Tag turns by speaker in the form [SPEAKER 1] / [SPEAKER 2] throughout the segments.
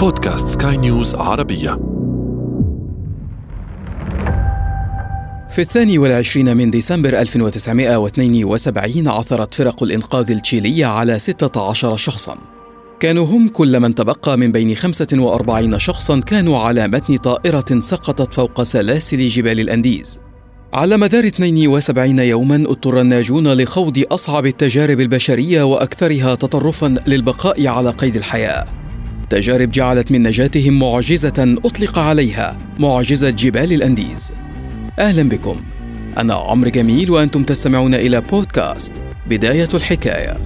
[SPEAKER 1] بودكاست سكاي نيوز عربية.
[SPEAKER 2] في الثاني والعشرين من ديسمبر 1972 عثرت فرق الإنقاذ التشيلية على 16 شخصاً. كانوا هم كل من تبقى من بين 45 شخصاً كانوا على متن طائرة سقطت فوق سلاسل جبال الأنديز. على مدار 72 يوما اضطر الناجون لخوض أصعب التجارب البشرية وأكثرها تطرفا للبقاء على قيد الحياة. تجارب جعلت من نجاتهم معجزة أطلق عليها معجزة جبال الأنديز. أهلا بكم. أنا عمرو جميل وأنتم تستمعون إلى بودكاست بداية الحكاية.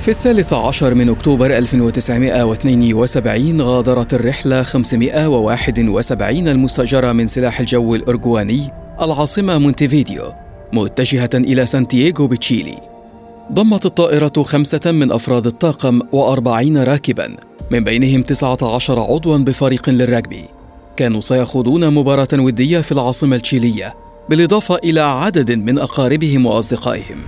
[SPEAKER 2] في الثالث عشر من أكتوبر 1972 غادرت الرحلة 571 المستجرة من سلاح الجو الأرجواني العاصمة مونتيفيديو متجهة إلى سانتياغو بتشيلي. ضمت الطائرة خمسة من أفراد الطاقم وأربعين راكبا من بينهم 19 عضوا بفريق للرجبي كانوا سيخوضون مباراة ودية في العاصمة التشيلية بالإضافة إلى عدد من أقاربهم وأصدقائهم.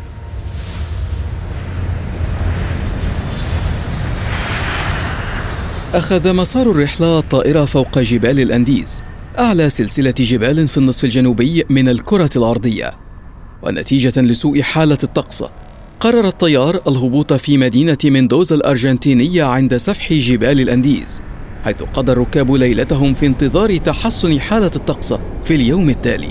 [SPEAKER 2] أخذ مسار الرحلة الطائرة فوق جبال الأنديز أعلى سلسلة جبال في النصف الجنوبي من الكرة الأرضية. ونتيجة لسوء حالة الطقس. قرر الطيار الهبوط في مدينة مندوزا الأرجنتينية عند سفح جبال الأنديز حيث قضى الركاب ليلتهم في انتظار تحسن حالة الطقس في اليوم التالي.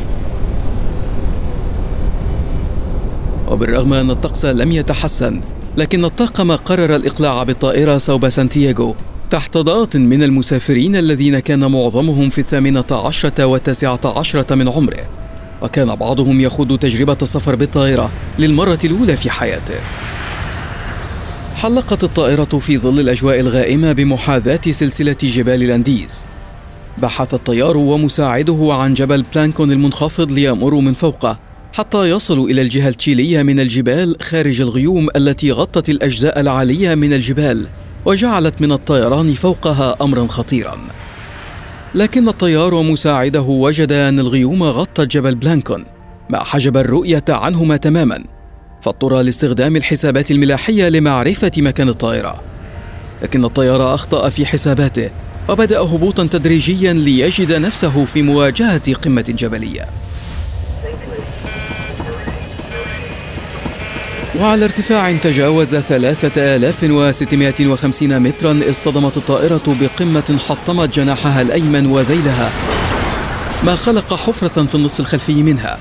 [SPEAKER 2] وبالرغم أن الطقس لم يتحسن لكن الطاقم قرر الإقلاع بالطائرة صوب سانتياغو تحت ضغط من المسافرين الذين كان معظمهم في الثامنة عشرة والتاسعة عشرة من عمره. وكان بعضهم يخوض تجربة السفر بالطائرة للمرة الأولى في حياته. حلقت الطائرة في ظل الأجواء الغائمة بمحاذاة سلسلة جبال الأنديز. بحث الطيار ومساعده عن جبل بلانكون المنخفض ليمروا من فوقه حتى يصلوا إلى الجهة التشيلية من الجبال خارج الغيوم التي غطت الأجزاء العالية من الجبال وجعلت من الطيران فوقها أمرا خطيرا. لكن الطيار ومساعده وجد أن الغيوم غطت جبل بلانكون ما حجب الرؤية عنهما تماما فاضطر لاستخدام الحسابات الملاحية لمعرفة مكان الطائرة. لكن الطيار أخطأ في حساباته وبدأ هبوطا تدريجيا ليجد نفسه في مواجهة قمة جبلية. وعلى ارتفاع تجاوز 3650 مترا اصطدمت الطائرة بقمة حطمت جناحها الأيمن وذيلها. ما خلق حفرة في النصف الخلفي منها.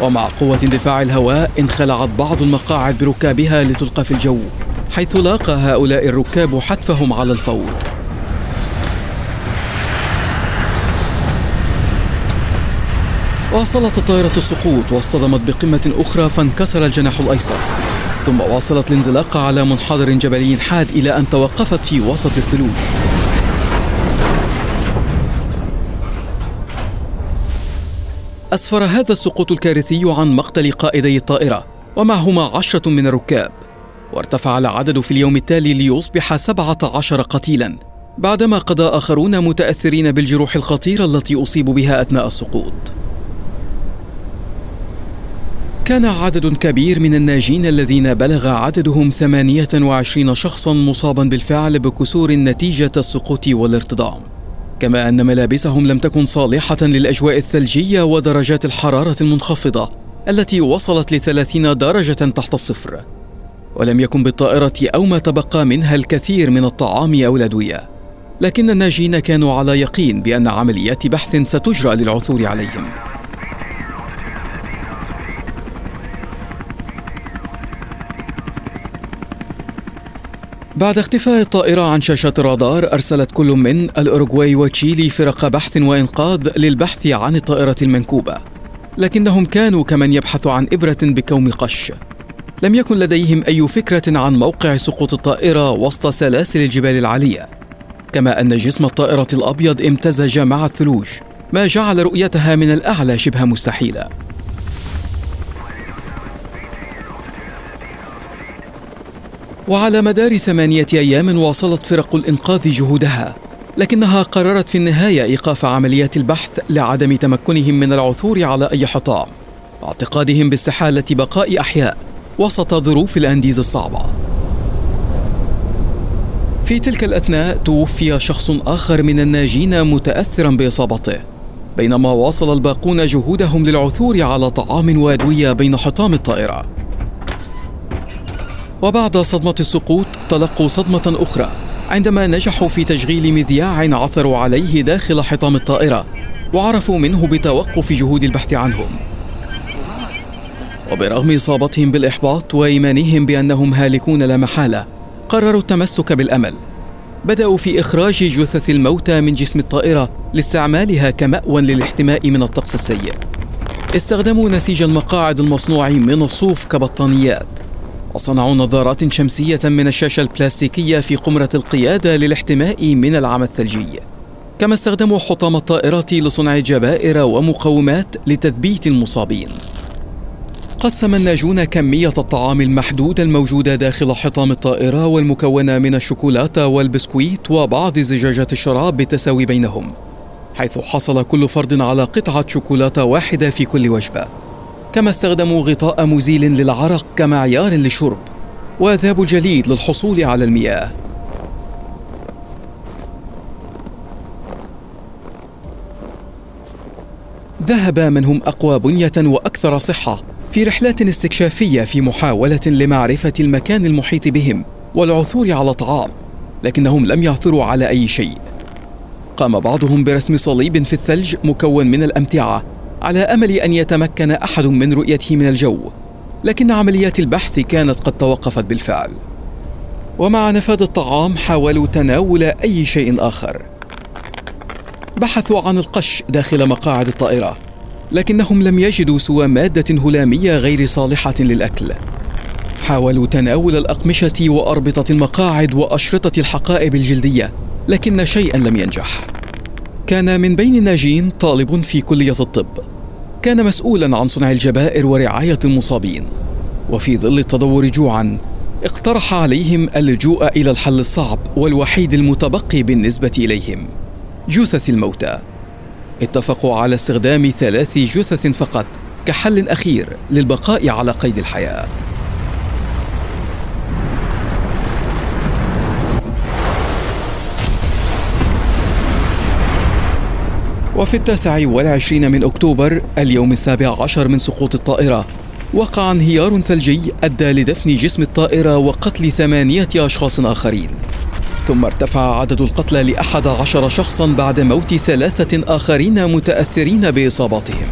[SPEAKER 2] ومع قوة اندفاع الهواء انخلعت بعض المقاعد بركابها لتلقى في الجو حيث لاقى هؤلاء الركاب حتفهم على الفور. واصلت الطائرة السقوط واصطدمت بقمة أخرى فانكسر الجناح الأيسر. ثم واصلت الانزلاق على منحدر جبلي حاد إلى أن توقفت في وسط الثلوج. أسفر هذا السقوط الكارثي عن مقتل قائدي الطائرة ومعهما عشرة من الركاب. وارتفع العدد في اليوم التالي ليصبح سبعة عشر قتيلا بعدما قضى آخرون متأثرين بالجروح الخطيرة التي أصيبوا بها أثناء السقوط. كان عدد كبير من الناجين الذين بلغ عددهم 28 شخصا مصابا بالفعل بكسور نتيجة السقوط والارتضام. كما أن ملابسهم لم تكن صالحة للأجواء الثلجية ودرجات الحرارة المنخفضة التي وصلت لثلاثين درجة تحت الصفر. ولم يكن بالطائرة أو ما تبقى منها الكثير من الطعام أو الأدوية. لكن الناجين كانوا على يقين بأن عمليات بحث ستجرى للعثور عليهم. بعد اختفاء الطائرة عن شاشات الرادار أرسلت كل من الأوروغواي وتشيلي فرق بحث وإنقاذ للبحث عن الطائرة المنكوبة. لكنهم كانوا كمن يبحث عن إبرة بكوم قش. لم يكن لديهم أي فكرة عن موقع سقوط الطائرة وسط سلاسل الجبال العالية. كما أن جسم الطائرة الأبيض امتزج مع الثلوج ما جعل رؤيتها من الأعلى شبه مستحيلة. وعلى مدار ثمانية أيام واصلت فرق الإنقاذ جهودها لكنها قررت في النهاية إيقاف عمليات البحث لعدم تمكنهم من العثور على أي حطام اعتقادهم باستحالة بقاء أحياء وسط ظروف الأنديز الصعبة. في تلك الأثناء توفي شخص آخر من الناجين متأثرا بإصابته بينما واصل الباقون جهودهم للعثور على طعام وأدوية بين حطام الطائرة. وبعد صدمة السقوط تلقوا صدمة أخرى عندما نجحوا في تشغيل مذياع عثروا عليه داخل حطام الطائرة وعرفوا منه بتوقف جهود البحث عنهم. وبرغم إصابتهم بالإحباط وإيمانهم بأنهم هالكون لا محالة قرروا التمسك بالأمل. بدأوا في إخراج جثث الموتى من جسم الطائرة لاستعمالها كمأوى للاحتماء من الطقس السيء. استخدموا نسيج المقاعد المصنوع من الصوف كبطانيات. وصنعوا نظارات شمسية من الشاشة البلاستيكية في قمرة القيادة للاحتماء من العمى الثلجي. كما استخدموا حطام الطائرة لصنع جبائر ومقومات لتثبيت المصابين. قسم الناجون كمية الطعام المحدودة الموجودة داخل حطام الطائرة والمكونة من الشوكولاتة والبسكويت وبعض زجاجات الشراب بالتساوي بينهم حيث حصل كل فرد على قطعة شوكولاتة واحدة في كل وجبة. كما استخدموا غطاء مزيل للعرق كمعيار للشرب وذاب الجليد للحصول على المياه. ذهب من هم أقوى بنية وأكثر صحة في رحلات استكشافية في محاولة لمعرفة المكان المحيط بهم والعثور على طعام لكنهم لم يعثروا على أي شيء. قام بعضهم برسم صليب في الثلج مكون من الأمتعة على أمل أن يتمكن أحد من رؤيته من الجو لكن عمليات البحث كانت قد توقفت بالفعل. ومع نفاذ الطعام حاولوا تناول أي شيء آخر. بحثوا عن القش داخل مقاعد الطائرة لكنهم لم يجدوا سوى مادة هلامية غير صالحة للأكل. حاولوا تناول الأقمشة وأربطة المقاعد وأشرطة الحقائب الجلدية لكن شيئا لم ينجح. كان من بين الناجين طالب في كلية الطب. كان مسؤولا عن صنع الجبائر ورعاية المصابين. وفي ظل التدور جوعا اقترح عليهم اللجوء إلى الحل الصعب والوحيد المتبقي بالنسبة إليهم جثث الموتى. اتفقوا على استخدام ثلاث جثث فقط كحل أخير للبقاء على قيد الحياة. وفي التاسع والعشرين من أكتوبر اليوم السابع عشر من سقوط الطائرة وقع انهيار ثلجي أدى لدفن جسم الطائرة وقتل ثمانية أشخاص آخرين. ثم ارتفع عدد القتلى لأحد عشر شخصا بعد موت ثلاثة آخرين متأثرين بإصاباتهم.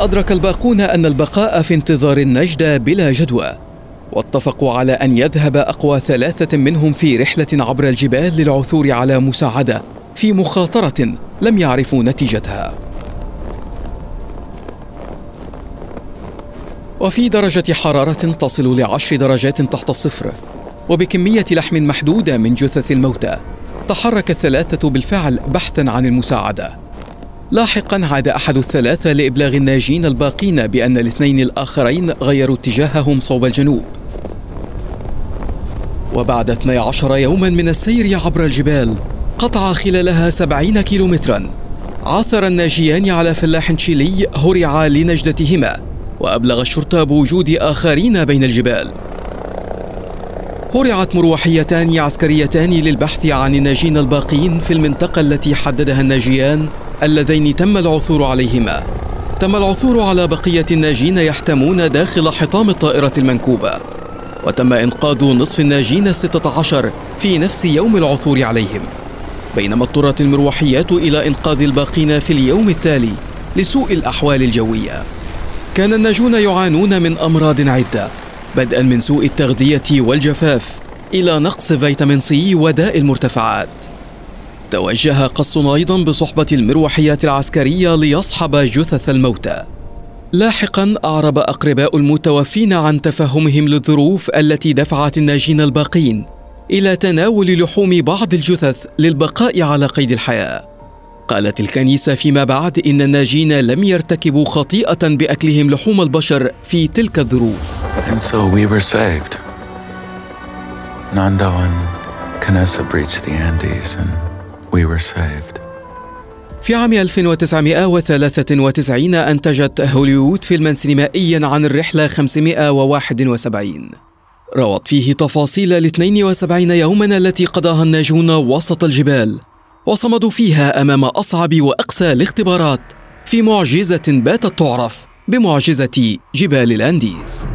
[SPEAKER 2] أدرك الباقون أن البقاء في انتظار النجدة بلا جدوى واتفقوا على أن يذهب أقوى ثلاثة منهم في رحلة عبر الجبال للعثور على مساعدة. في مخاطرة لم يعرفوا نتيجتها. وفي درجة حرارة تصل لعشر درجات تحت الصفر وبكمية لحم محدودة من جثث الموتى تحرك الثلاثة بالفعل بحثا عن المساعدة. لاحقا عاد أحد الثلاثة لإبلاغ الناجين الباقين بأن الاثنين الآخرين غيروا اتجاههم صوب الجنوب. وبعد 12 يوما من السير عبر الجبال قطع خلالها سبعين كيلومترا. عثر الناجيان على فلاح تشيلي هرع لنجدتهما وأبلغ الشرطة بوجود آخرين بين الجبال. هرعت مروحيتان عسكريتان للبحث عن الناجين الباقين في المنطقة التي حددها الناجيان اللذين تم العثور عليهما. تم العثور على بقية الناجين يحتمون داخل حطام الطائرة المنكوبة وتم إنقاذ نصف الناجين الستة عشر في نفس يوم العثور عليهم. بينما اضطرت المروحيات إلى إنقاذ الباقين في اليوم التالي لسوء الأحوال الجوية. كان الناجون يعانون من أمراض عدة بدءا من سوء التغذية والجفاف إلى نقص فيتامين سي وداء المرتفعات. توجه قص أيضا بصحبة المروحيات العسكرية ليصحب جثث الموتى. لاحقا أعرب أقرباء المتوفين عن تفهمهم للظروف التي دفعت الناجين الباقين إلى تناول لحوم بعض الجثث للبقاء على قيد الحياة قالت الكنيسة فيما بعد إن الناجين لم يرتكبوا خطيئة بأكلهم لحوم البشر في تلك الظروف
[SPEAKER 3] And so we were saved. Nando and Canessa breached the Andes and we were saved.
[SPEAKER 2] في عام 1993 أنتجت هوليوود فيلما سينمائيا عن الرحلة 571 روت فيه تفاصيل ال 72 يوما التي قضاها الناجون وسط الجبال وصمدوا فيها أمام أصعب وأقسى الاختبارات في معجزة باتت تعرف بمعجزة جبال الأنديز.